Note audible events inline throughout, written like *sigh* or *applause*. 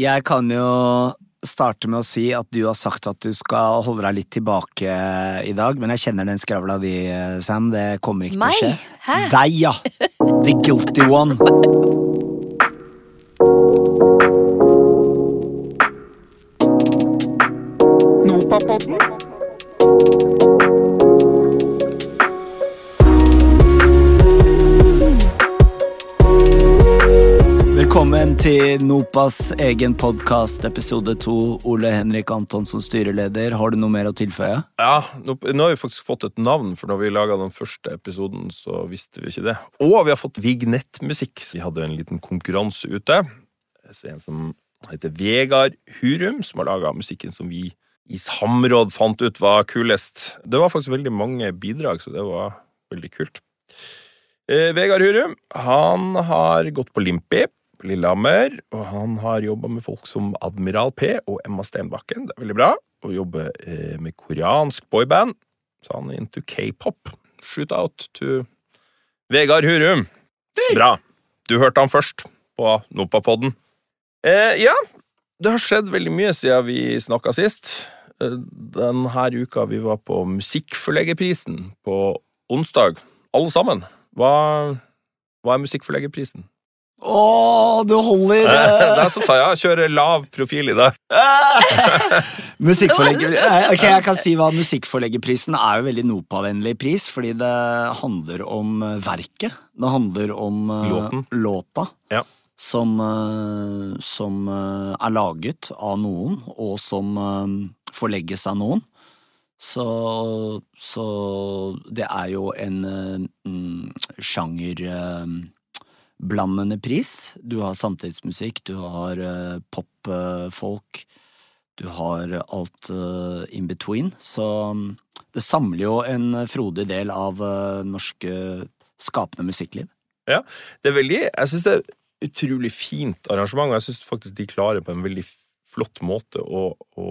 Jeg kan jo starte med å si at du har sagt at du skal holde deg litt tilbake i dag, men jeg kjenner den skravla di, Sam. Det kommer ikke Meg? til å skje. Hæ? Deg, ja! The guilty one. Nopapodden. Velkommen til Nopas egen podkast, episode to. Ole Henrik Antonsen, styreleder. Har du noe mer å tilføye? Ja, nå, har vi faktisk fått et navn, for når vi laga den første episoden, så visste vi ikke det. Og vi har fått vignettmusikk. Vi hadde en liten konkurranse ute. Så en som heter Vegard Hurum, som har laga musikken som vi i samråd fant ut var kulest. Det var faktisk veldig mange bidrag, så det var veldig kult. Eh, Vegard Hurum han har gått på Limpi Lillehammer, og han har jobba med folk som Admiral P og Emma Stenbakken. Det er veldig bra. Og jobber eh, med koreansk boyband, så han er into k-pop. Shootout to Vegard Hurum. Bra. Du hørte han først på Nopapodden. Eh, ja, det har skjedd veldig mye siden vi snakka sist. Eh, Denne uka vi var på Musikkforleggerprisen på onsdag, alle sammen. Hva, hva er Musikkforleggerprisen? Å, du holder Det er som sa jeg, kjører lav profil i dag. *laughs* Musikkforlegger Ok, jeg kan si hva Musikkforleggerprisen er jo veldig Nopa-vennlig pris, fordi det handler om eh, verket. Det handler om eh, Låten. låta. Ja. Som, eh, som er laget av noen, og som forlegges av noen. Så, så det er jo en mm, sjanger blandende pris. Du har samtidsmusikk, du har uh, popfolk, du har alt eh, in between. Så mm, det samler jo en frodig del av uh, norske skapende musikkliv. Det er veldig, jeg syns det er utrolig fint arrangement, og jeg syns faktisk de klarer på en veldig flott måte å, å,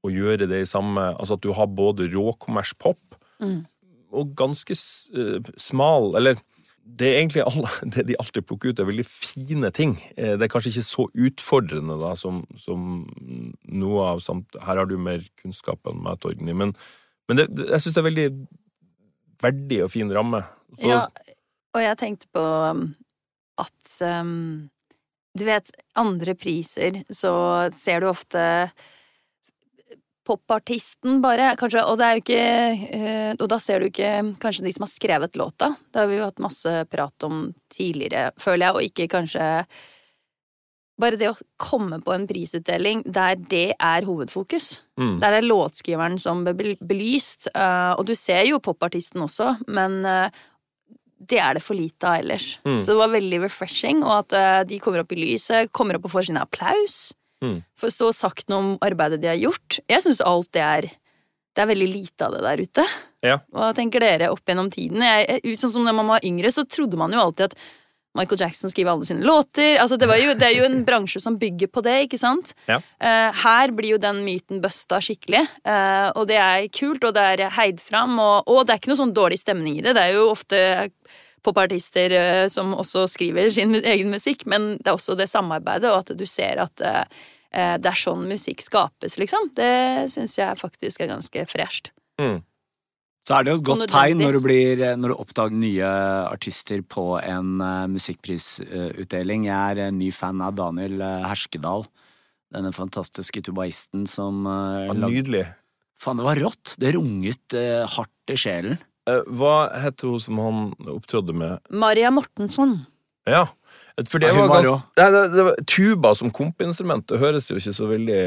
å gjøre det i samme Altså at du har både råkommerspop Mm. og ganske eh, smal Eller det er egentlig alle, *laughs* det de alltid plukker ut, er veldig fine ting. Eh, Det er kanskje ikke så utfordrende da, som, som noe av samt Her har du mer kunnskap enn meg, Torgny, men, men det, jeg syns det er veldig verdig og fin ramme. Så, Ja, og jeg tenkte på um, at um, Du vet, andre priser så ser du ofte popartisten, bare, kanskje, og det er ikke eh, Og da ser du ikke kanskje de som har skrevet låta. Det har vi jo hatt masse prat om tidligere, føler jeg, og ikke kanskje Bare det å komme på en prisutdeling der det er hovedfokus. mm. Der er låtskriveren som blir belyst, eh, og du ser jo popartisten også, men eh, det er det for lite av ellers. Mm. Så det var veldig refreshing, og at de kommer opp i lyset, kommer opp og får sin applaus. Mm. For så sagt noe om arbeidet de har gjort. Jeg syns alt det er Det er veldig lite av det der ute. Ja. Hva tenker dere opp gjennom tiden? Jeg, ut sånn som da man var yngre, så trodde man jo alltid at Michael Jackson skriver alle sine låter. Altså, det, var jo, det er jo en *laughs* bransje som bygger på det, ikke sant? Ja. Uh, her blir jo den myten busta skikkelig, uh, og det er kult, og det er heid fram, og, og det er ikke noe sånn dårlig stemning i det. Det er jo ofte popartister eh, som også skriver sin egen musikk, men det er også det samarbeidet, og at du ser at eh, eh, det er sånn musikk skapes, liksom. Det syns jeg faktisk er ganske fresht. Mm. Så er det jo et godt tegn når du, blir, når du oppdager nye artister på en uh, musikkprisutdeling. Jeg er en ny fan av Daniel Herskedal. Denne fantastiske tubaisten som uh, Nydelig. Faen, det var rått! Det runget hardt i sjelen. Eh, Hva het hun som han opptrådde med? Maria Mortensson. Ja, for det Ja, var var gans... Nei, det, det var, tuba som kompinstrument, det høres jo ikke så veldig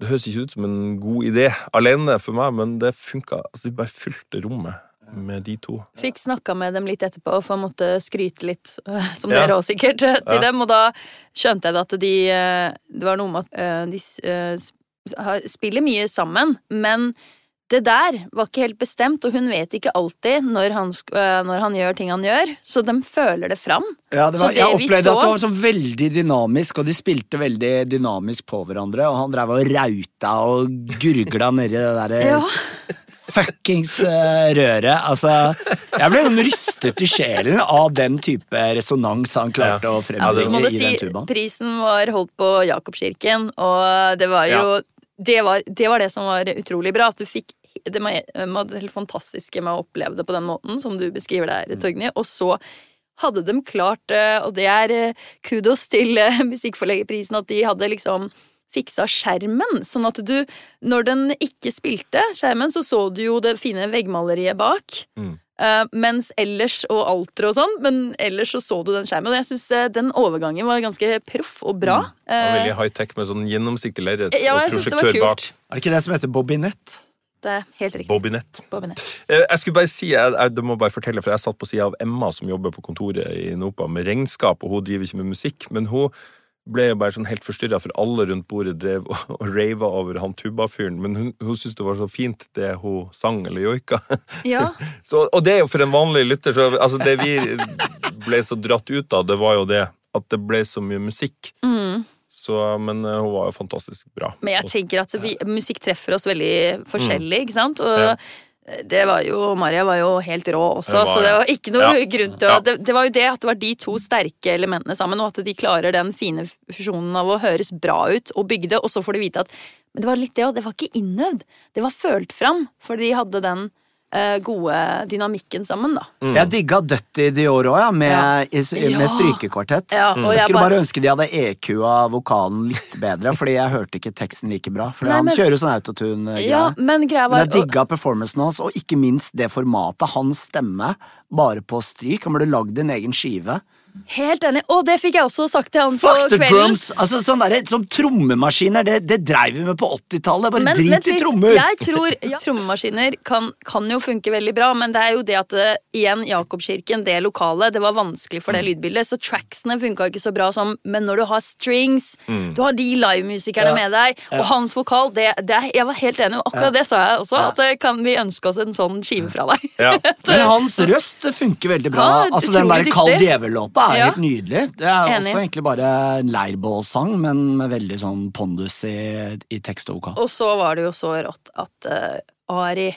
Det høres ikke ut som en god idé alene for meg, men det funka. Altså, de bare fylte rommet med de to. Fikk snakka med dem litt etterpå, for jeg måtte skryte litt, *laughs* som Ja. dere òg sikkert, øh, til Ja. dem. Og da skjønte jeg at de øh, Det var noe med at de spiller mye sammen, men det der var ikke helt bestemt, og hun vet ikke alltid når han, øh, når han gjør ting han gjør, så de føler det fram. Ja, det Så var, det jeg vi opplevde så- at det var så veldig dynamisk, og de spilte veldig dynamisk på hverandre. Og han drev og rauta og gurgla nedi det derre *laughs* Ja. fuckings eh, røret. Altså, jeg ble sånn rystet i sjelen av den type resonans han klarte Ja, å frembringe du i si, den tubaen. prisen var holdt på Jakobskirken, og det var jo det, var, det var det som var utrolig bra. At du fikk det må- det helt fantastiske med å oppleve det på den måten som du beskriver der, Torgny. Og så hadde de klart, eh, og det er eh, kudos til eh, *laughs* Musikkforleggerprisen, at de hadde liksom fiksa skjermen, sånn at du, når den ikke spilte skjermen, så så du jo det fine veggmaleriet bak. Mm. Eh, mens ellers, og alter og sånn, men ellers så så du den skjermen. Og jeg syns den overgangen var ganske proff og bra. Mm. var veldig high-tech med sånn gjennomsiktig lerret ja, og jeg syns det var prosjektør bak. Er det ikke det som heter bobinett? Det er helt riktig. Bobinett. Bobinett. Eh, Jeg skulle bare si, jeg, jeg, må bare fortelle, for jeg satt på sida av Emma, som jobber på kontoret i NOPA med regnskap, og hun driver ikke med musikk. Men hun ble jo bare sånn helt forstyrra, for alle rundt bordet drev og, og rava over han tuba-fyren. Men hun, hun syntes det var så fint, det hun sang eller joika. Ja. *laughs* Så, og det er jo for en vanlig lytter, så altså det vi ble så dratt ut av, det var jo det at det ble så mye musikk. Mm. Så, men eh, hun var jo fantastisk bra. Men jeg tenker at vi, musikk treffer oss veldig forskjellig, ikke sant? Og Ja. det var jo Maria var jo helt rå også, det var, så det var ikke noe Ja. grunn til å Ja. det, det var jo det at det var de to sterke elementene sammen, og at de klarer den fine fusjonen av å høres bra ut og bygge det, og så får du vite at Men det var litt det òg, det var ikke innøvd. Det var følt fram, for de hadde den gode dynamikken sammen, da. Mm. Jeg digga Dutty Dior òg, ja, med, Ja. med strykekvartett. Ja, og Jeg jeg skulle bare- bare ønske de hadde EQ-a vokalen litt bedre, fordi jeg hørte ikke teksten like bra. For Nei, han men- kjører sånn autotune-greie. Ja, men greia Men jeg digga performancen hans, og ikke minst det formatet. Hans stemme, bare på stryk. Han burde lagd en egen skive. Helt enig. Og det fikk jeg også sagt til han på Fuck the kvelden. drums! Altså, sånn der, sånn trommemaskiner, det, det dreiv vi med på 80-tallet. Bare Men drit men, i trommer! Jeg tror *laughs* ja, Trommemaskiner kan, kan jo funke veldig bra, men det er jo det at det, igjen, Jakobkirken, det lokale, det var vanskelig for det Mm. lydbildet, så tracksene funka ikke så bra som Men når du har strings, du har de livemusikerne Ja. med deg, og hans vokal det, det Jeg var helt enig, og akkurat det sa jeg også, at kan vi ønske oss en sånn skive fra deg. Ja. *laughs* Men hans røst funker veldig bra. Ja, altså Den der Kald dyktig. Djevel-låta er Ja. helt nydelig. Det er Enig. også egentlig bare en leirbålsang, men med veldig sånn pondus i, i tekst og vokal. Og så var det jo så rått at uh, Ari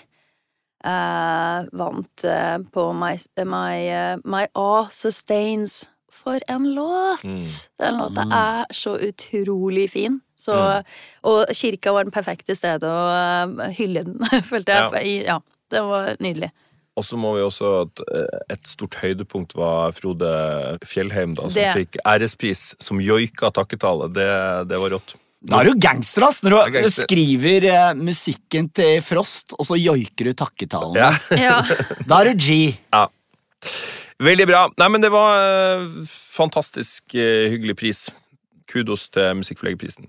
uh, vant uh, på My, my, my A Sustains. For en låt! Mm. Den låta er så utrolig fin. Så, Mm. Og kirka var den perfekte stedet å hylle den, *laughs* følte jeg. Ja. Ja, det var nydelig. Og så må vi også at eh, et stort høydepunkt var Frode Fjellheim, da, som Det. fikk ærespris som joika takketale. Det, det var rått. Da er du gangster, ass! Når du gangster. skriver eh, musikken til Frost, og så joiker du takketalen. Ja. Ja. *laughs* Da er du G. ja. Veldig bra. Nei, men det var eh, fantastisk eh, hyggelig pris. Kudos til Musikkforleggerprisen.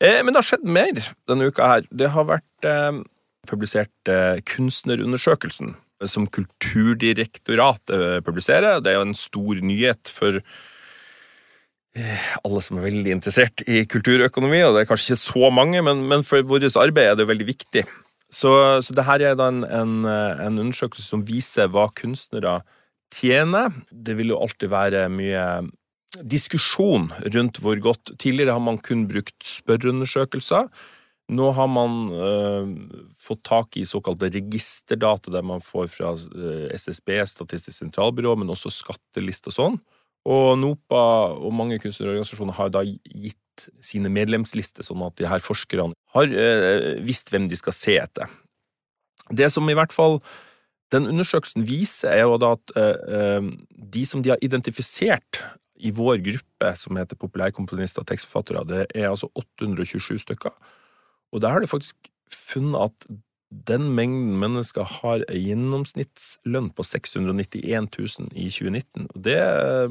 Eh, men det har skjedd mer denne uka her. Det har vært eh, publisert eh, Kunstnerundersøkelsen, som Kulturdirektoratet eh, publiserer. Det er jo en stor nyhet for eh, alle som er veldig interessert i kulturøkonomi, og det er kanskje ikke så mange, men, men for vårt arbeid er det veldig viktig. Så, så det her er da en, en, eh, en undersøkelse som viser hva kunstnere tjener. Det vil jo alltid være mye diskusjon rundt hvor godt Tidligere har man kun brukt spørreundersøkelser. Nå har man øh, fått tak i såkalte registerdata, der man får fra øh, SSB, Statistisk sentralbyrå, men også skatteliste og sånn. Og NOPA og mange kunstnerorganisasjoner har da gitt sine medlemslister, sånn at de her forskerne har øh, visst hvem de skal se etter. Det som i hvert fall den undersøkelsen viser, er jo da at øh, de som de har identifisert i vår gruppe, som heter populærkomponister og tekstforfattere, det er altså 827 stykker. Og der har de faktisk funnet at den mengden mennesker har en gjennomsnittslønn på 691 000 i 2019. Og det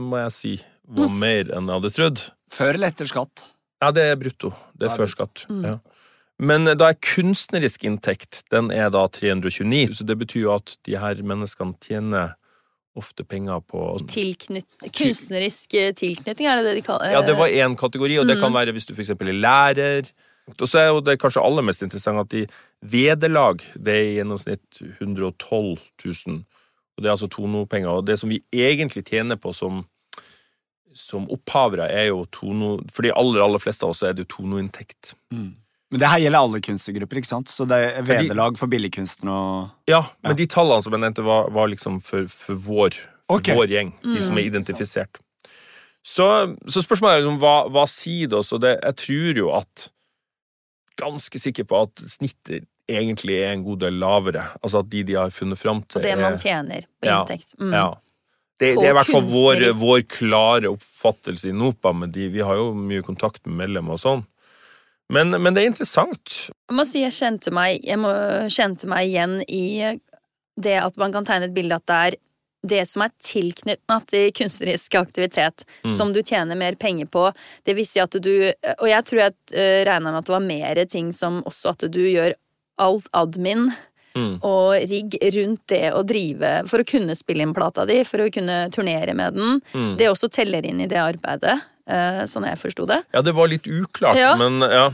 må jeg si var mer enn jeg hadde trodd. Før eller etter skatt? Ja, det er brutto. Det er før skatt. Mm. Ja. Men da er kunstnerisk inntekt den er da 329, så det betyr jo at de her menneskene tjener ofte penger på Tilknyt, kunstnerisk eh, tilknytning, er det det de kaller Ja, det var én kategori, og det kan Mm. være hvis du for eksempel er lærer, Og så er jo det kanskje aller mest interessante at i vederlag det er i gjennomsnitt 112 000. Og det er altså tonopenger. Og det som vi egentlig tjener på som, som opphavere, er jo tono... For de aller, aller fleste av oss er det jo tonoinntekt. Mm. Men det her gjelder alle kunstnergrupper, ikke sant? Så det er vederlag for billedkunstnere og Ja, men de tallene som jeg nevnte, var, var liksom for, for, vår, for okay. vår gjeng. De som er identifisert. Så, så spørsmålet er liksom, hva, hva sier det oss? Og det, jeg tror jo at Ganske sikker på at snittet egentlig er en god del lavere. Altså at de de har funnet fram til Og det man er- tjener på inntekt. Mm. Ja. Det, det er i hvert fall vår, vår klare oppfattelse i NOPA, men de, vi har jo mye kontakt med medlemmer og sånn. Men, men det er interessant. Jeg må si jeg kjente meg, jeg må, kjente meg igjen i det at man kan tegne et bilde at det er det som er tilknyttet til kunstnerisk aktivitet, Mm. som du tjener mer penger på. Det vil si at du Og jeg tror jeg uh, regna med at det var mer ting som også at du gjør alt admin Mm. og rigg rundt det å drive For å kunne spille inn plata di, for å kunne turnere med den. Mm. Det også teller inn i det arbeidet, eh, sånn jeg forsto det. Ja, det var litt uklart, Ja. men ja.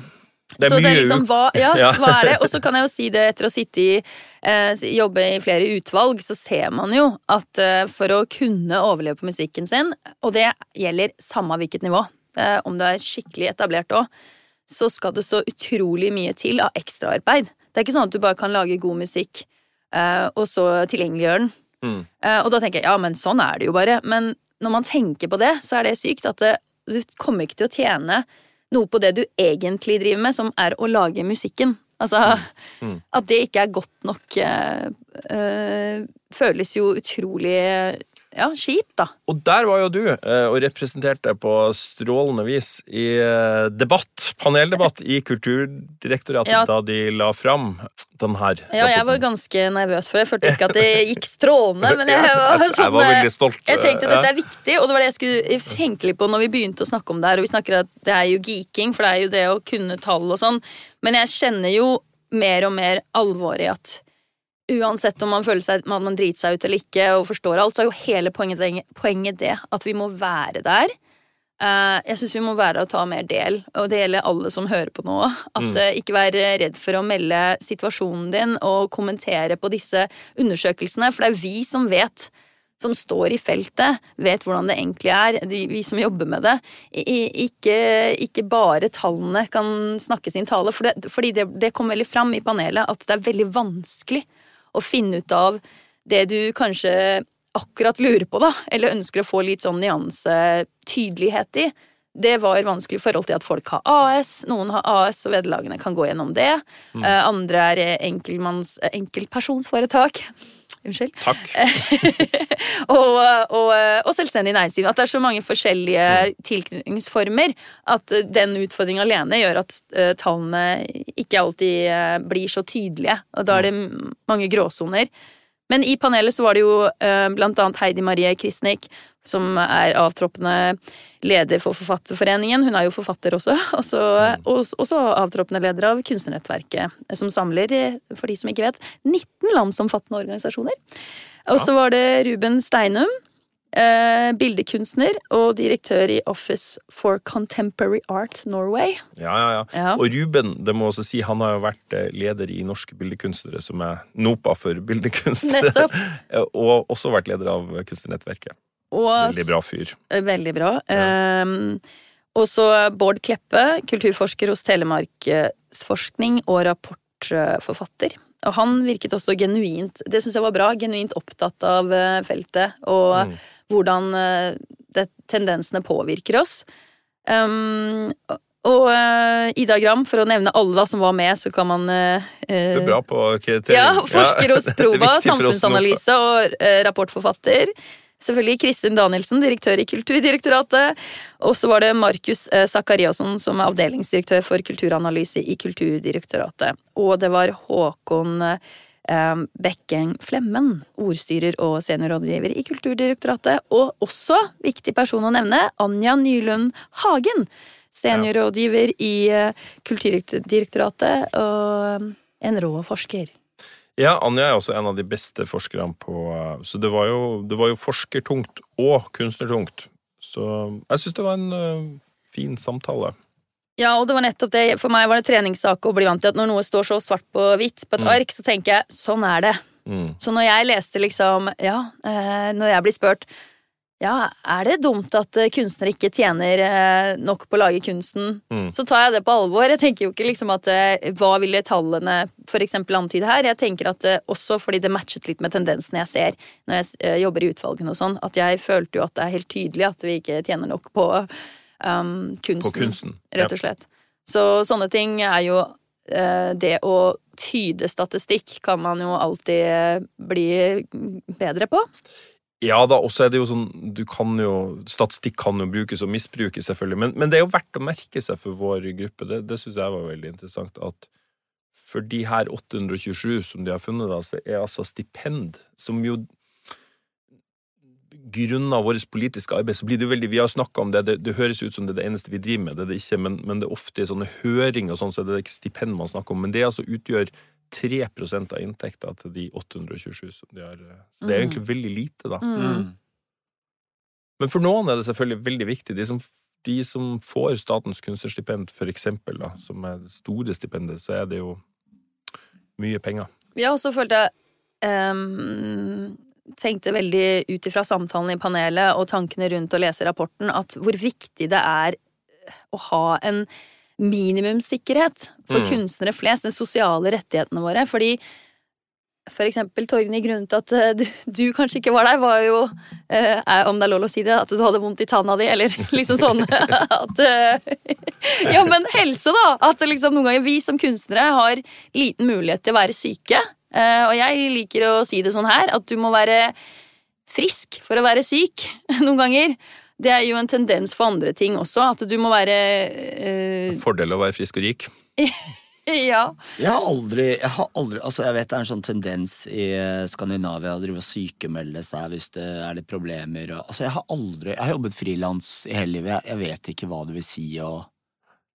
Det så mye det er liksom, hva, *laughs* ja, Ja. hva er det? Og så kan jeg jo si det etter å sitte i eh, jobbe i flere utvalg, så ser man jo at eh, for å kunne overleve på musikken sin, og det gjelder samme hvilket nivå, eh, om du er skikkelig etablert òg, så skal det så utrolig mye til av ekstraarbeid. Det er ikke sånn at du bare kan lage god musikk eh, og så tilgjengeliggjøre den. Mm. Eh, og da tenker jeg ja, men sånn er det jo bare. Men når man tenker på det, så er det sykt at det, du kommer ikke til å tjene noe på det du egentlig driver med, som er å lage musikken. Altså, Mm. at det ikke er godt nok eh, føles jo utrolig ja, skip, da. Og der var jo du eh, og representerte på strålende vis i eh, debatt, paneldebatt i Kulturdirektoratet Ja. da de la fram den her Ja, jeg var ganske nervøs for det. Jeg følte ikke at det gikk strålende, men jeg *laughs* var, sånn, jeg var eh, veldig stolt. Jeg tenkte at dette er viktig, og det var det jeg skulle tenke litt på når vi begynte å snakke om det her, og vi snakker at det er jo geeking, for det er jo det å kunne tall og sånn, men jeg kjenner jo mer og mer alvor i at uansett om man føler seg at man driter seg ut eller ikke og forstår alt, så er jo hele poenget, poenget det at vi må være der. Eh, jeg syns vi må være og ta mer del, og det gjelder alle som hører på nå. At Mm. eh, ikke være redd for å melde situasjonen din og kommentere på disse undersøkelsene, for det er vi som vet som står i feltet, vet hvordan det egentlig er, de, vi som jobber med det. Ikke, ikke bare tallene kan snakke sin tale, for det, fordi det, det kom veldig fram i panelet at det er veldig vanskelig å finne ut av det du kanskje akkurat lurer på, da, eller ønsker å få litt sånn nyansetydelighet i. Det var vanskelig i forhold til at folk har AS, noen har AS, og vederlagene kan gå gjennom det. Mm. andre er enkeltmanns, enkeltpersonsforetak. Unnskyld. Takk. *laughs* og, og, og selvstendig næringsdrivende. At det er så mange forskjellige tilknytningsformer at den utfordringen alene gjør at uh, tallene ikke alltid uh, blir så tydelige. Og da er det mange gråsoner. Men i panelet så var det jo uh, blant annet Heidi Marie Kristnik, som er avtroppende leder for Forfatterforeningen. Hun er jo forfatter også. Og så og også avtroppende leder av Kunstnernettverket, som samler, for de som ikke vet, 19 landsomfattende organisasjoner. Og så var det Ruben Steinum, eh, bildekunstner og direktør i Office for Contemporary Art Norway. Ja, ja, ja. Ja. Og Ruben, det må også si, han har jo vært eh, leder i Norske bildekunstnere, som er NOPA for bildekunst. Nettopp. *laughs* og også vært leder av Kunstnernettverket. Og Veldig bra fyr. Eh, Veldig bra. Um, og så Bård Kleppe, kulturforsker hos Telemarksforskning og rapportforfatter. Og han virket også genuint det synes jeg var bra, genuint opptatt av eh, feltet og Mm. hvordan eh, det, tendensene påvirker oss. Um, og- eh, Ida Gram, for å nevne alle da som var med, så kan man uh, Du er bra på kriterier. ja, forsker hos *laughs* Proba, samfunnsanalyse og uh, rapportforfatter. Selvfølgelig Kristin Danielsen, direktør i Kulturdirektoratet. Og så var det Markus Sakariasson, som er avdelingsdirektør for kulturanalyse i Kulturdirektoratet. Og det var Håkon eh, Bekkeng Flemmen, ordstyrer og seniorrådgiver i Kulturdirektoratet. Og også, viktig person å nevne, Anja Nylund Hagen. Seniorrådgiver i eh, Kulturdirektoratet og eh, en rå forsker. Ja, Anja er også en av de beste forskerne på eh, Så det var jo, det var jo forskertungt og kunstnertungt. Så jeg syns det var en uh, fin samtale. Ja, og det var nettopp det. For meg var det treningssak å bli vant til at når noe står så svart på hvitt på et Mm. ark, så tenker jeg sånn er det. Mm. Så når jeg leste liksom Ja, eh, når jeg blir spurt Ja, er det dumt at eh, kunstnere ikke tjener eh, nok på å lage kunsten? Mm. Så tar jeg det på alvor. Jeg tenker jo ikke liksom at eh, Hva ville tallene for eksempel antyde her? Jeg tenker at også fordi det matchet litt med tendensene jeg ser når jeg jobber i utvalgene og sånn, at jeg følte jo at det er helt tydelig at vi ikke tjener nok på um, kunsten. På kunsten. rett og slett. Så sånne ting er jo uh, Det å tyde statistikk kan man jo alltid bli bedre på. Ja da, og så er det jo sånn du kan jo, Statistikk kan jo brukes og misbrukes, selvfølgelig, men, men det er jo verdt å merke seg for vår gruppe. Det, det syns jeg var veldig interessant. At for de her 827 som de har funnet, da, så er altså stipend, som jo Grunnet vårt politiske arbeid så blir det jo veldig Vi har snakka om det, det, det høres ut som det er det eneste vi driver med, det er det ikke, men, men det er ofte i sånne høringer og sånn, så er det ikke stipend man snakker om. Men det altså utgjør 3 av inntekta til de 827 som de har. eh, Så det er Mhm. egentlig veldig lite, da. Mm. Men for noen er det selvfølgelig veldig viktig. De som, de som får Statens kunstnerstipend, for eksempel, da, som er det store stipendet, så er det jo mye penger. Ja, og så følte jeg um Tenkte veldig ut ifra samtalen i panelet og tankene rundt å lese rapporten, at hvor viktig det er å ha en minimumssikkerhet for Mm. kunstnere flest, de sosiale rettighetene våre. Fordi for eksempel, Torgny, grunnen til at eh, du, du kanskje ikke var der, var jo eh, Om det er lov å si det, at du hadde vondt i tanna di, eller *laughs* liksom sånn at eh, *laughs* Ja, men helse, da! At liksom noen ganger vi som kunstnere har liten mulighet til å være syke. Eh, og jeg liker å si det sånn her, at du må være frisk for å være syk *laughs* noen ganger. Det er jo en tendens for andre ting også, at du må være eh, Fordel å være frisk og rik. *laughs* Ja. Jeg har aldri, jeg har aldri Altså, jeg vet det er en sånn tendens i eh, Skandinavia å drive og sykemelde seg hvis det er litt problemer og Altså, jeg har aldri Jeg har jobbet frilans i hele livet. Jeg, jeg vet ikke hva det vil si å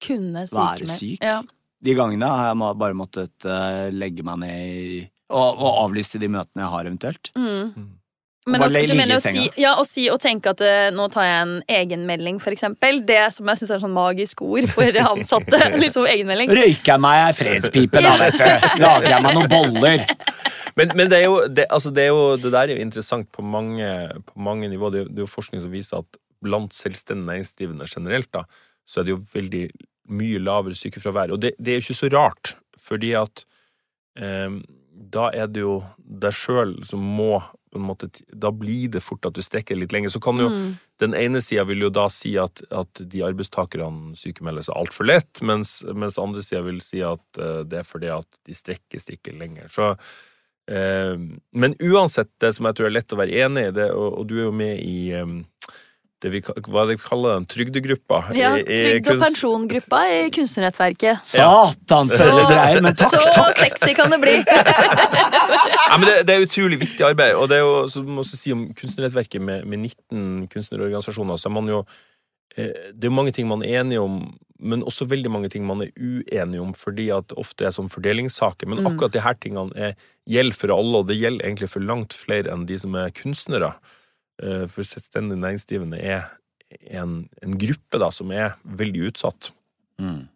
Kunne Være syk? Ja. De gangene har jeg bare måttet eh, legge meg ned i og, og avlyse de møtene jeg har, eventuelt. Mm. Men at, du mener å si, ja, å si og tenke at eh, nå tar jeg en egenmelding, for eksempel. Det som jeg syns er sånn magisk ord for *laughs* ansatte. *laughs* liksom egenmelding. Røyker jeg meg ei fredspipe, da, vet du. Lager jeg meg noen boller. *laughs* Men, men det, er jo, det, altså det, er jo, det der er jo interessant på mange, på mange nivå. Det er, jo, det er jo forskning som viser at blant selvstendig næringsdrivende generelt, da, så er det jo veldig mye lavere sykefravær. Og det, det er jo ikke så rart, fordi at eh, da er det jo deg sjøl som må måte, Da blir det fort at du strekker litt lenger. Så kan jo Mm. Den ene sida vil jo da si at, at de arbeidstakerne sykemelder seg altfor lett, mens, mens andre sida vil si at uh, det er fordi at de strekkes ikke lenger. Så, uh, men uansett, det som jeg tror er lett å være enig i, det, og, og du er jo med i eh, det vi, hva det vi kaller den, trygdegruppa. Ja, Trygd- og pensjongruppa i Kunstnernettverket. Satan, så det dreier, men takk, Så takk. sexy kan det bli! *laughs* Ja, men det, det er utrolig viktig arbeid, og det er jo, så må også si om Kunstnernettverket med, med 19 kunstnerorganisasjoner, så er man jo eh, Det er jo mange ting man er enige om, men også veldig mange ting man er uenige om, fordi at det ofte er sånn fordelingssaker. Men Mm. akkurat de her tingene er, gjelder for alle, og det gjelder egentlig for langt flere enn de som er kunstnere. Eh, For selvstendig næringsdrivende er en, en gruppe da, som er veldig utsatt. Mm.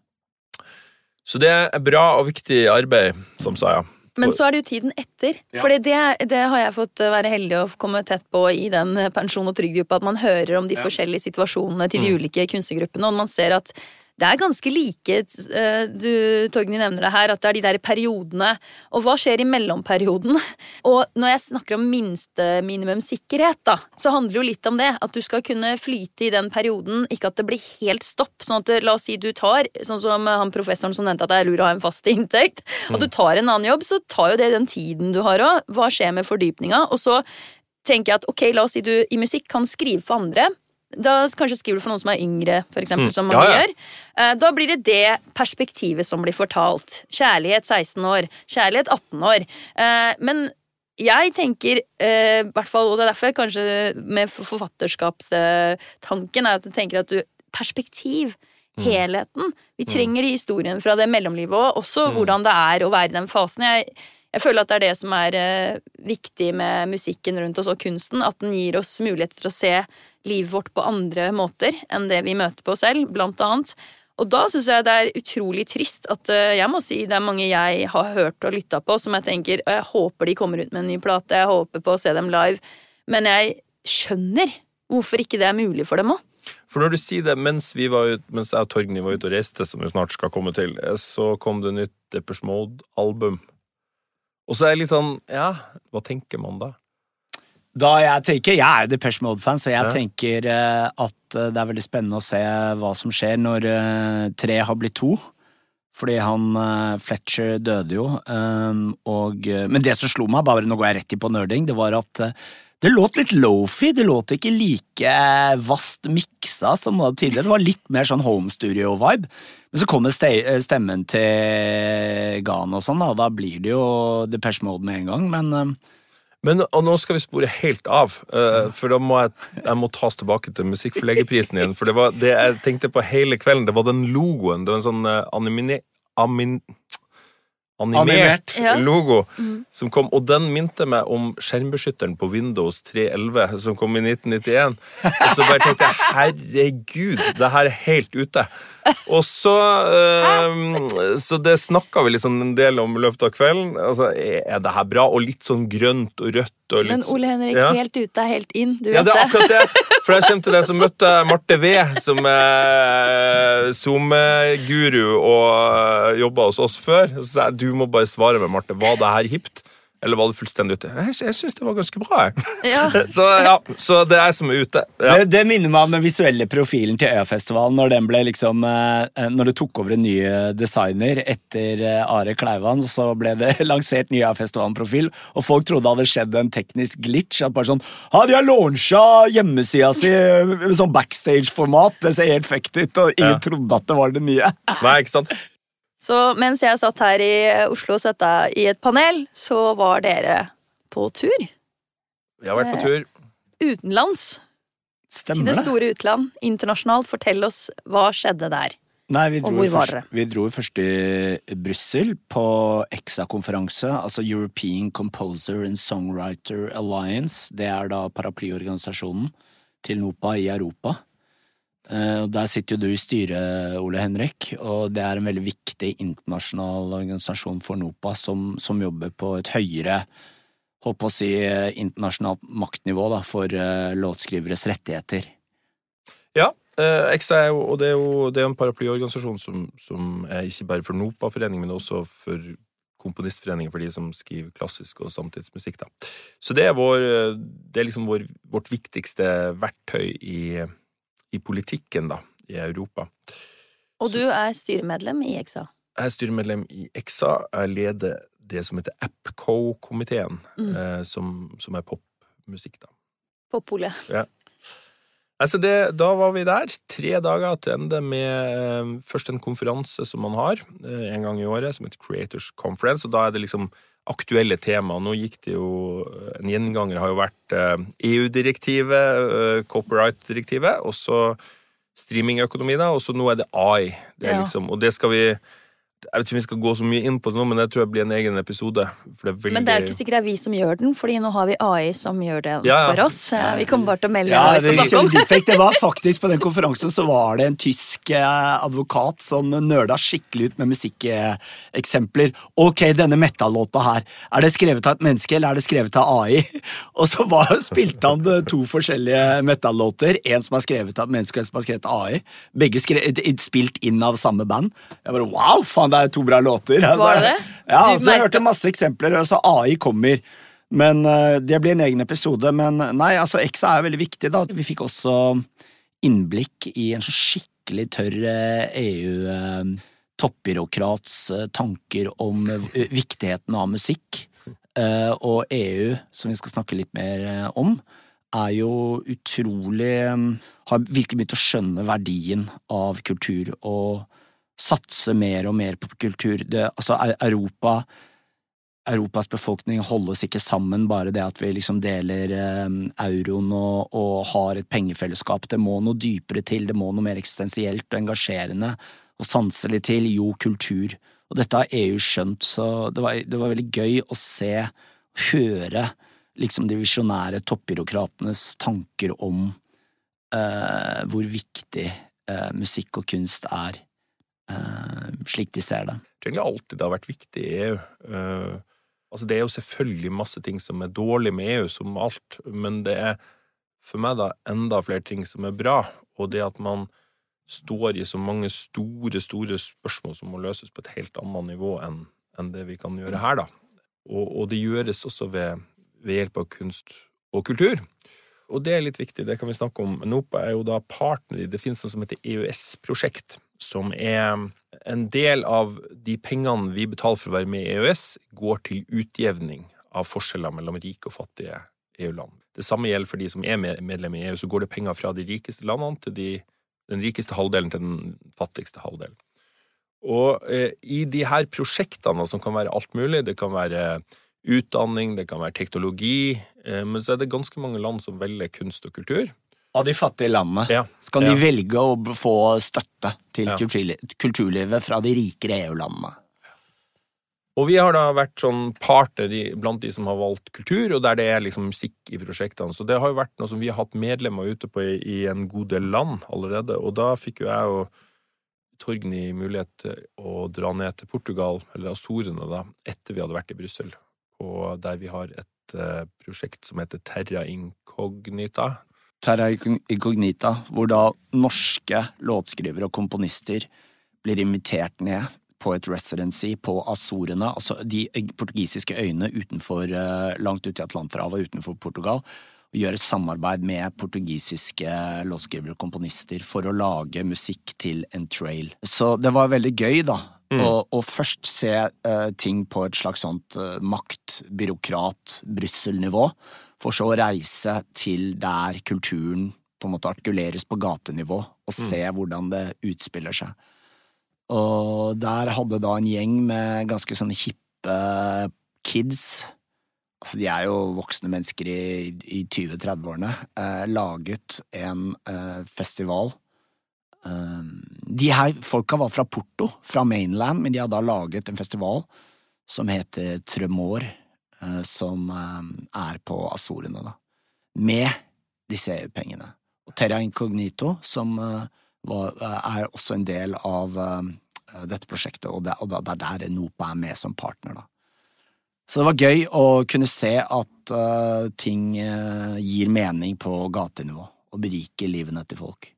Så det er bra og viktig arbeid, som sa jeg. Men så er det jo tiden etter. Ja. For det, det har jeg fått eh, være heldig å komme tett på i den eh, pensjon- og trygdegruppa. At man hører om de Ja. forskjellige situasjonene til de Mm. ulike kunstnergruppene. Og man ser at det er ganske like. eh, Du, Torgny nevner det her, at det er de der periodene. Og hva skjer i mellomperioden? *laughs* Og når jeg snakker om minste minimum sikkerhet, da, så handler det jo litt om det. At du skal kunne flyte i den perioden, ikke at det blir helt stopp. Sånn at la oss si du tar, sånn som han professoren som nevnte at det er lurt å ha en fast inntekt, og du tar en annen jobb, så tar jo det den tiden du har òg. Hva skjer med fordypninga? Og så tenker jeg at ok, la oss si du i musikk kan skrive for andre. Da kanskje skriver du for noen som er yngre, for eksempel, Mm. som mange Ja, ja. gjør. Eh, Da blir det det perspektivet som blir fortalt. Kjærlighet 16 år, kjærlighet 18 år. Eh, Men jeg tenker, eh, i hvert fall, og det er derfor kanskje med forfatterskapstanken, er at jeg tenker at du Perspektiv. Mm. Helheten. Vi trenger de historiene fra det mellomlivet òg, også Mm. hvordan det er å være i den fasen. Jeg, jeg føler at det er det som er eh, viktig med musikken rundt oss og kunsten, at den gir oss mulighet til å se livet vårt på andre måter enn det vi møter på selv, blant annet. Og da syns jeg det er utrolig trist at eh, jeg må si det er mange jeg har hørt og lytta på, som jeg tenker og jeg håper de kommer ut med en ny plate, jeg håper på å se dem live, men jeg skjønner hvorfor ikke det er mulig for dem òg. For når du sier det, mens, ut, mens jeg og Torgny var ute og reiste, som vi snart skal komme til, eh, så kom det nytt Deppers Mode-album. Og så er jeg litt sånn Ja, hva tenker man da? Da jeg tenker, Jeg er Depeche Mode-fan, så jeg Ja. tenker eh, at eh, det er veldig spennende å se hva som skjer når eh, tre har blitt to. Fordi han Fletcher døde jo, og Men det som slo meg, bare nå går jeg rett i på nerding, det var at det låt litt lofi. Det låt ikke like vast miksa som tidligere. Det var litt mer sånn home studio-vibe. Men så kommer eh, stemmen til Gan og sånn, da, da blir det jo Depeche Mode med en gang, men eh, Men og nå skal vi spore helt av, uh, for da må jeg, jeg må tas tilbake til Musikkforleggerprisen igjen. For det var det jeg tenkte på hele kvelden, det var den logoen. Det var en sånn uh, animine, amin, animert, Animert. Ja. logo som kom, og den minte meg om skjermbeskytteren på Windows 311 som kom i 1991. Og så bare tenkte jeg herregud, det her er helt ute. Og så eh, Så det snakka vi liksom en del om i løpet av kvelden. Altså, er er det her bra? Og litt sånn grønt og rødt. Og litt, Men Ole Henrik, Ja. helt ute er helt inn. Du ja, vet det er det. akkurat det. For jeg kommer til deg, som møtte Marte V, som er Zoom-guru og jobba hos oss før. Så jeg du må bare svare meg, Marte. Var det her hipt? Eller var det fullstendig ute? Jeg, jeg syns det var ganske bra. jeg. Ja. *laughs* Så ja, så det er jeg som er ute. Ja. Det, det minner meg om den visuelle profilen til Øyafestivalen når den ble liksom eh, Når det tok over en ny eh, designer etter eh, Are Kleivan, så ble det *laughs* lansert ny Øyafestivalen-profil, og folk trodde det hadde skjedd en teknisk glitch. At bare sånn Ha, de har launcha hjemmesida si i sånn backstage-format, det ser helt fucked ut, og ingen Ja. trodde at det var det nye. Nei, ikke sant? Så mens jeg satt her i Oslo og svetta i et panel, så var dere på tur. Vi har vært på tur. Utenlands. Stemmer det det? store utland. Internasjonalt. Fortell oss hva skjedde der. Nei, vi Og dro, hvor var først, vi dro først i Brussel, på EXA-konferanse, altså European Composer and Songwriter Alliance. Det er da paraplyorganisasjonen til NOPA i Europa. Eh, og Der sitter jo du i styret, Ole Henrik, og det er en veldig viktig internasjonal organisasjon for NOPA som, som jobber på et høyere holdt på å si eh, internasjonalt maktnivå da, for eh, låtskriveres rettigheter. Ja. EXA er jo, og det er jo det er en paraplyorganisasjon som, som er ikke bare for NOPA-foreningen, men også for komponistforeningen for de som skriver klassisk og samtidsmusikk. Da. Så det er, vår, det er liksom vår, vårt viktigste verktøy i, i politikken da, i Europa. Og du er styremedlem i EXA. Jeg er styremedlem i EXA. Jeg leder det som heter APCO-komiteen, Mm. eh, som, som er popmusikk, da. På Ja. Altså det, da var vi der, tre dager til ende med eh, først en konferanse som man har eh, en gang i året, som heter Creators Conference, og da er det liksom aktuelle tema. Nå gikk det jo En gjenganger har jo vært eh, EU-direktivet, eh, copyright-direktivet, og så streamingøkonomi, da, og så nå er det AI. Det er liksom, og det skal vi Jeg vet ikke om vi skal gå så mye inn på det nå, men det tror jeg blir en egen episode. For det er veldig Men det er jo ikke sikkert det er vi som gjør den, Fordi nå har vi AI som gjør det Ja, ja. for oss. Eh, Vi kommer bare til å melde Ja, oss det, og snakke om. deepfake, det var faktisk På den konferansen så var det en tysk eh, advokat som nøla skikkelig ut med musikkeksempler. Ok, denne metal-låta her, er det skrevet av et menneske, eller er det skrevet av AI? *laughs* Og så var, spilte han eh, to forskjellige metal-låter. En som er skrevet av et menneske, og en som er skrevet av AI. Begge skrevet, spilt inn av samme band. Jeg bare wow, faen, det er to bra låter. Var det det? Ja, Du altså, jeg hørte masse eksempler, og så AI kommer. Men eh, det blir en egen episode. Men nei, altså, EXA er veldig viktig, da. Vi fikk også innblikk i en så skikkelig tørr eh, EU toppbyråkrats eh, tanker om eh, viktigheten av musikk. Eh, og EU, som vi skal snakke litt mer eh, om, er jo utrolig eh, Har virkelig begynt å skjønne verdien av kultur og satse mer og mer på kultur. Det, altså, Europa Europas befolkning holdes ikke sammen bare det at vi liksom deler eh, euroen og, og har et pengefellesskap. Det må noe dypere til, det må noe mer eksistensielt og engasjerende og sanselig til. Jo, kultur. Og dette har EU skjønt, så det var, det var veldig gøy å se, høre liksom de visjonære toppbyråkratenes tanker om eh, hvor viktig eh, musikk og kunst er slik de ser det. Det egentlig alltid har vært viktig i EU. Uh, altså det er jo selvfølgelig masse ting som er dårlig med EU, som alt, men det er for meg da enda flere ting som er bra, og det at man står i så mange store, store spørsmål som må løses på et helt annet nivå enn, enn det vi kan gjøre her, da. Og, og det gjøres også ved, ved hjelp av kunst og kultur. Og det er litt viktig, det kan vi snakke om. NOPA er jo da partner i Det finnes noe som heter EØS-prosjekt, som er en del av de pengene vi betaler for å være med i EØS, går til utjevning av forskjeller mellom rike og fattige EU-land. Det samme gjelder for de som er medlem i EU, så går det penger fra de rikeste landene til de, den rikeste halvdelen til den fattigste halvdelen. Og eh, i de her prosjektene, som kan være alt mulig, det kan være utdanning, det kan være teknologi, eh, men så er det ganske mange land som velger kunst og kultur. Av de fattige landene ja. skal ja. de velge å få støtte til ja. kulturlivet fra de rikere EU-landene. Og vi har da vært sånn partner blant de som har valgt kultur, og der det er liksom musikk i prosjektene. Så det har jo vært noe som vi har hatt medlemmer ute på i, i en god del land allerede. Og da fikk jo jeg og Torgny mulighet til å dra ned til Portugal, eller Azorene, da, etter vi hadde vært i Brussel og der vi har et uh, prosjekt som heter Terra Incognita. Terra Incognita, hvor da norske låtskrivere og komponister blir invitert ned på et residency på Azorene, altså de portugisiske øyene utenfor, uh, langt ute i Atlanterhavet utenfor Portugal, og gjøre samarbeid med portugisiske låtskrivere og komponister for å lage musikk til en trail. Så det var veldig gøy, da, Mm. Og, og, først se uh, ting på et slags sånt uh, makt, byråkrat, Brussel-nivå, for så å reise til der kulturen på en måte artikuleres på gatenivå, og mm. se hvordan det utspiller seg. Og der hadde da en gjeng med ganske sånne hippe kids, altså de er jo voksne mennesker i, i 20-30-årene, eh, laget en festival Ehm, de her folka var fra Porto, fra mainland, men de hadde da laget en festival som heter Tremor, eh, som ehm, er på Azorene, da. Med disse EU-pengene. Og Terra Incognito, som eh, var, eh, er også en del av dette prosjektet, og det, og det er der NOPA er med som partner, da. Så det var gøy å kunne se at uh, ting uh, gir mening på gatenivå, og beriker livene til folk.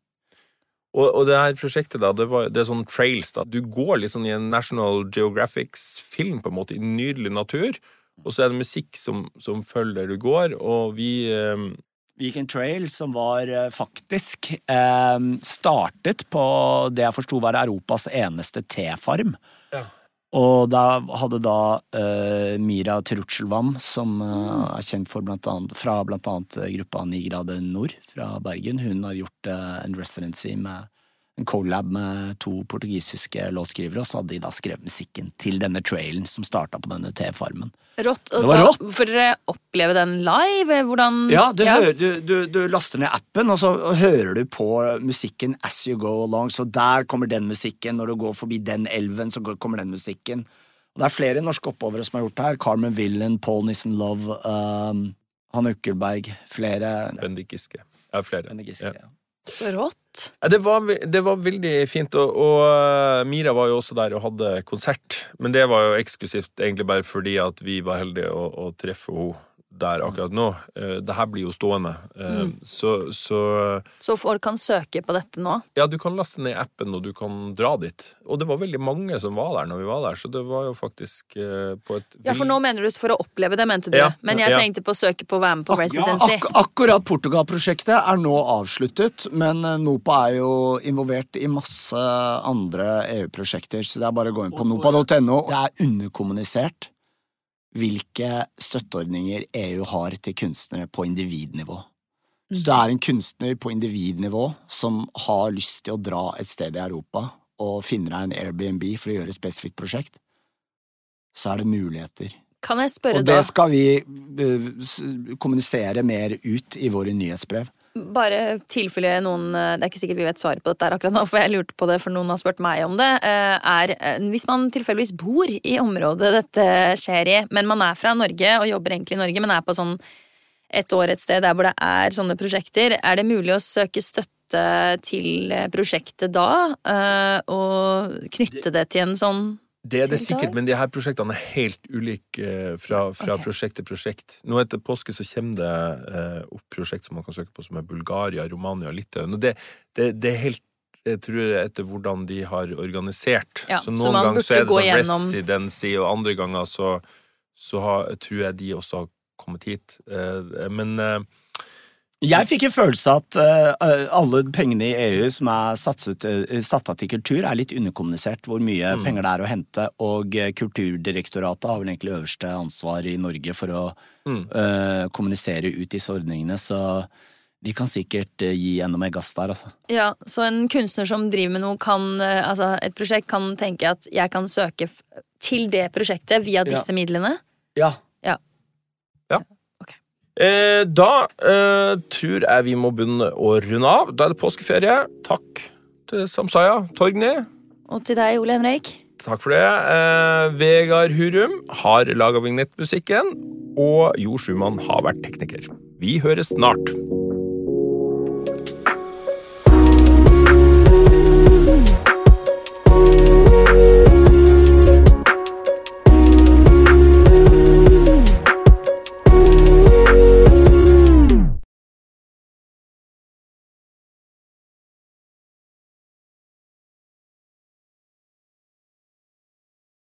Og, og, det her prosjektet, da, det, var, det, er sånn trails, da. Du går liksom i en National Geographics-film, på en måte, i nydelig natur, og så er det musikk som, som følger du går, og vi eh, Vi gikk en trail som var eh, faktisk eh, startet på det jeg forsto var Europas eneste tefarm. Ja. Og da hadde da uh, Mira Trutselvam, som uh, er kjent for blant annet, fra blant annet gruppa Nigrade Nord fra Bergen, hun har gjort uh, en residency med en collab med to portugisiske låtskrivere, og så hadde de da skrevet musikken til denne trailen som starta på denne T-farmen. Rått. Og da får dere oppleve den live? Hvordan Ja, du, ja. Hører, du, du, du, laster ned appen, og så hører du på musikken as you go along. Så der kommer den musikken, når du går forbi den elven, så kommer den musikken. Og det er flere norske oppovere som har gjort det her. Carmen Villen, Paul Nissen Love, um, Hanne Ukkelberg, flere. Bendik Giske. Ja, flere. Bendik Giske, ja. Så rått. Det, var, det, var, veldig fint, og, og, eh, Mira var jo også der og hadde konsert. Men det var jo eksklusivt egentlig bare fordi at vi var heldige å, å treffe henne der akkurat nå. Eh, det her blir jo stående. Eh, mm. Så, så, så folk kan søke på dette nå? Ja, du kan laste ned appen, og du kan dra dit. Og det var veldig mange som var der når vi var der, så det var jo faktisk eh, på et Ja, for nå mener du for å oppleve det, mente du. Ja, Men jeg tenkte på å søke på å være med på Residency. Ja, ak akkurat Portugal-prosjektet er nå avsluttet, men NOPA er jo involvert i masse andre EU-prosjekter, så det er bare å gå inn på nopa.no. Det er underkommunisert hvilke støtteordninger EU har til kunstnere på individnivå. Så det er en kunstner på individnivå som har lyst til å dra et sted i Europa og finner deg en Airbnb for å gjøre et spesifikt prosjekt, så er det muligheter. Kan jeg spørre da? Og det skal vi uh, kommunisere mer ut i våre nyhetsbrev bare tilfelle noen eh, Det er ikke sikkert vi vet svaret på dette akkurat nå, for jeg lurte på det, for noen har spurt meg om det. Eh, er eh, hvis man tilfeldigvis bor i området dette skjer i, men man er fra Norge og jobber egentlig i Norge, men er på sånn et år et sted der hvor det er sånne prosjekter, er det mulig å søke støtte til prosjektet da, og knytte det til en sånn Det er det sikkert, men de her prosjektene er helt ulike eh, fra, fra okay. prosjekt til prosjekt. Nå etter påske så kommer det eh, opp prosjekt som man kan søke på, som er Bulgaria, Romania, Litauen. Det, det, det er helt jeg tror etter hvordan de har organisert. Ja, så noen ganger så er det sånn gjennom- residency, og andre ganger så, så har, tror jeg de også har kommet hit. Eh, men Jeg fikk en følelse av at uh, alle pengene i EU som er satset, uh, satt av til kultur, er litt underkommunisert hvor mye Mm. penger det er å hente. Og uh, Kulturdirektoratet har vel egentlig øverste ansvar i Norge for å mm. eh, kommunisere ut disse ordningene, så de kan sikkert eh, gi enda mer gass der, altså. Ja, så en kunstner som driver med noe, kan eh, Altså, et prosjekt kan tenke at jeg kan søke f til det prosjektet via Ja. disse midlene. Ja. Eh, da eh, tror jeg vi må begynne å runde av. Da er det påskeferie. Takk til Samsaya. Torgny, Og til deg, Ole Henrik. takk for det. Eh, Vegard Hurum har laga vignettmusikken, og Jo Schumann har vært tekniker. Vi høres snart.